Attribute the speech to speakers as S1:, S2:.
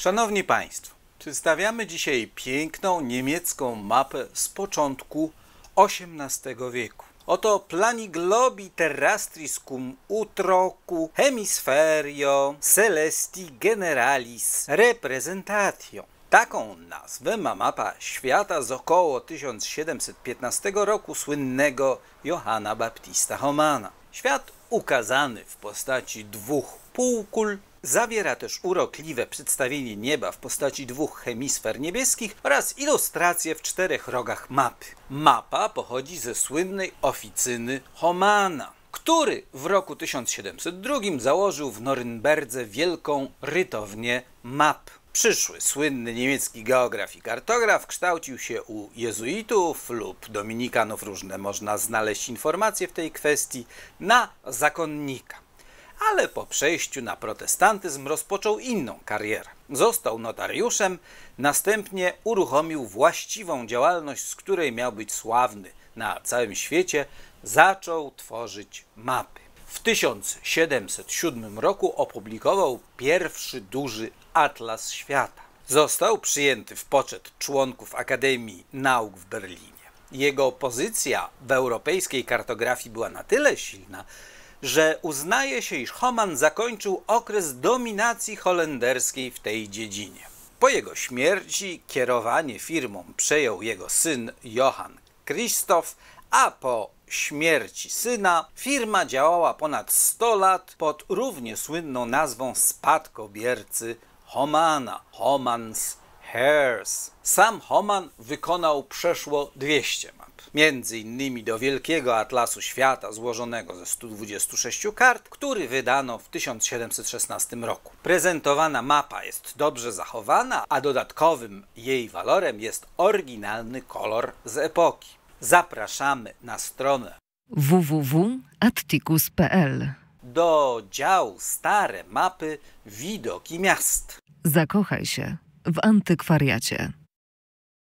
S1: Szanowni Państwo, przedstawiamy dzisiaj piękną niemiecką mapę z początku XVIII wieku. Oto plani globi terrastris cum utrocu hemisferio celesti generalis representatio. Taką nazwę ma mapa świata z około 1715 roku słynnego Johanna Baptista Homana. Świat ukazany w postaci dwóch półkul zawiera też urokliwe przedstawienie nieba w postaci dwóch hemisfer niebieskich oraz ilustracje w czterech rogach mapy. Mapa pochodzi ze słynnej oficyny Homana, który w roku 1702 założył w Norymberdze wielką rytownię map. Przyszły słynny niemiecki geograf i kartograf kształcił się u jezuitów lub dominikanów, różne można znaleźć informacje w tej kwestii, na zakonnika. Ale po przejściu na protestantyzm rozpoczął inną karierę. Został notariuszem, następnie uruchomił właściwą działalność, z której miał być sławny na całym świecie, zaczął tworzyć mapy. W 1707 roku opublikował pierwszy duży atlas świata. Został przyjęty w poczet członków Akademii Nauk w Berlinie. Jego pozycja w europejskiej kartografii była na tyle silna, że uznaje się, iż Homan zakończył okres dominacji holenderskiej w tej dziedzinie. Po jego śmierci kierowanie firmą przejął jego syn Johann Christoph, a po śmierci syna firma działała ponad 100 lat pod równie słynną nazwą spadkobiercy Homana, Homans Hairs. Sam Homan wykonał przeszło 200 map. Między innymi do Wielkiego Atlasu Świata złożonego ze 126 kart, który wydano w 1716 roku. Prezentowana mapa jest dobrze zachowana, a dodatkowym jej walorem jest oryginalny kolor z epoki. Zapraszamy na stronę
S2: www.atticus.pl
S1: do działu Stare Mapy Widoki Miast.
S2: Zakochaj się w antykwariacie.